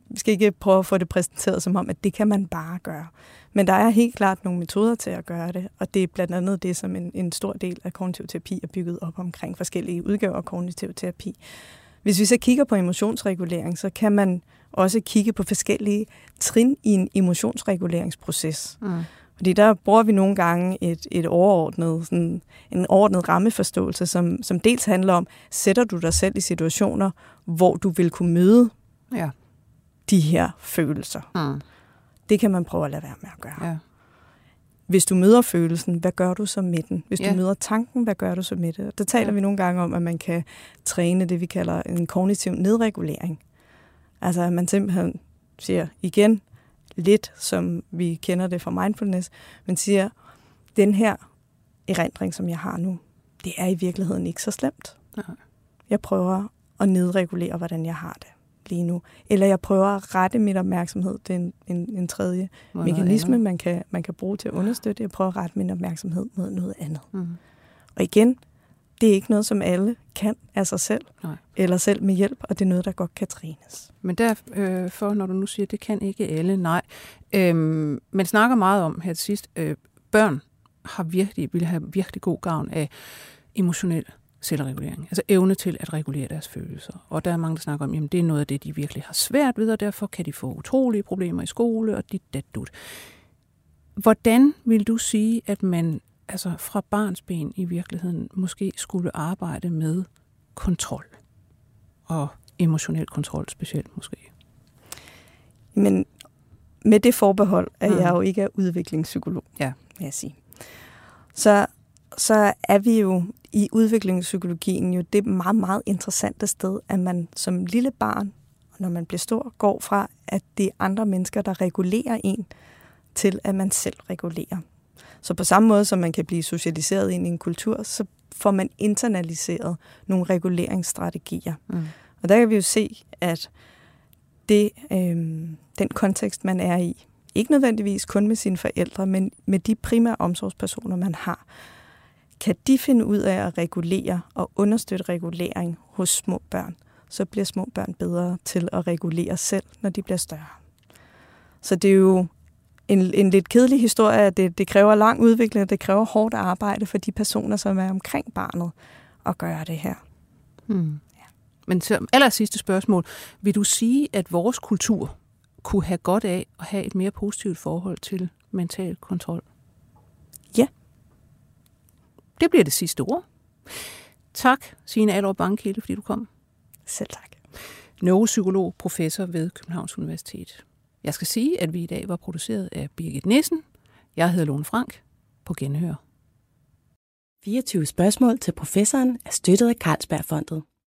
vi skal ikke prøve at få det præsenteret som om, at det kan man bare gøre. Men der er helt klart nogle metoder til at gøre det, og det er blandt andet det, som en, en stor del af kognitiv terapi er bygget op omkring forskellige udgaver af kognitiv terapi. Hvis vi så kigger på emotionsregulering, så kan man også kigge på forskellige trin i en emotionsreguleringsproces. Mm. Fordi der bruger vi nogle gange et, et overordnet, sådan en overordnet rammeforståelse, som, som dels handler om, sætter du dig selv i situationer, hvor du vil kunne møde ja. de her følelser. Mm. Det kan man prøve at lade være med at gøre. Ja. Hvis du møder følelsen, hvad gør du så med den? Hvis ja. du møder tanken, hvad gør du så med det? Der taler ja. vi nogle gange om, at man kan træne det, vi kalder en kognitiv nedregulering. Altså at man simpelthen siger igen, lidt som vi kender det fra mindfulness, men siger, den her erindring, som jeg har nu, det er i virkeligheden ikke så slemt. Ja. Jeg prøver at nedregulere, hvordan jeg har det lige nu. Eller jeg prøver at rette mit opmærksomhed. Det er en, en, en tredje mod mekanisme, man kan, man kan bruge til at understøtte. Jeg prøver at rette min opmærksomhed mod noget andet. Mm. Og igen, det er ikke noget, som alle kan af sig selv, Nej. eller selv med hjælp, og det er noget, der godt kan trænes. Men derfor, øh, når du nu siger, at det kan ikke alle, nej. Øhm, man snakker meget om her til sidst, øh, børn har virkelig, vil have virkelig god gavn af emotionel selvregulering. Altså evne til at regulere deres følelser. Og der er mange, der snakker om, at det er noget af det, de virkelig har svært ved, og derfor kan de få utrolige problemer i skole, og dit, dat, dut. Hvordan vil du sige, at man altså fra barns ben i virkeligheden måske skulle arbejde med kontrol? Og emotionel kontrol specielt måske? Men med det forbehold, at mm. jeg jo ikke er udviklingspsykolog, ja. vil jeg sige. Så, så er vi jo i udviklingspsykologien jo det meget, meget interessante sted, at man som lille barn, når man bliver stor, går fra, at det er andre mennesker, der regulerer en, til at man selv regulerer. Så på samme måde som man kan blive socialiseret ind i en kultur, så får man internaliseret nogle reguleringsstrategier. Mm. Og der kan vi jo se, at det, øh, den kontekst, man er i, ikke nødvendigvis kun med sine forældre, men med de primære omsorgspersoner, man har, kan de finde ud af at regulere og understøtte regulering hos små børn, så bliver små børn bedre til at regulere selv, når de bliver større. Så det er jo en, en lidt kedelig historie, at det, det kræver lang udvikling, det kræver hårdt arbejde for de personer, som er omkring barnet, at gøre det her. Hmm. Ja. Men så aller sidste spørgsmål. Vil du sige, at vores kultur kunne have godt af at have et mere positivt forhold til mental kontrol? Ja. Det bliver det sidste ord. Tak, Signe Alrup Bankilde, fordi du kom. Selv tak. Neuropsykolog, professor ved Københavns Universitet. Jeg skal sige, at vi i dag var produceret af Birgit Nissen. Jeg hedder Lone Frank. På genhør. 24 spørgsmål til professoren er støttet af Carlsbergfondet.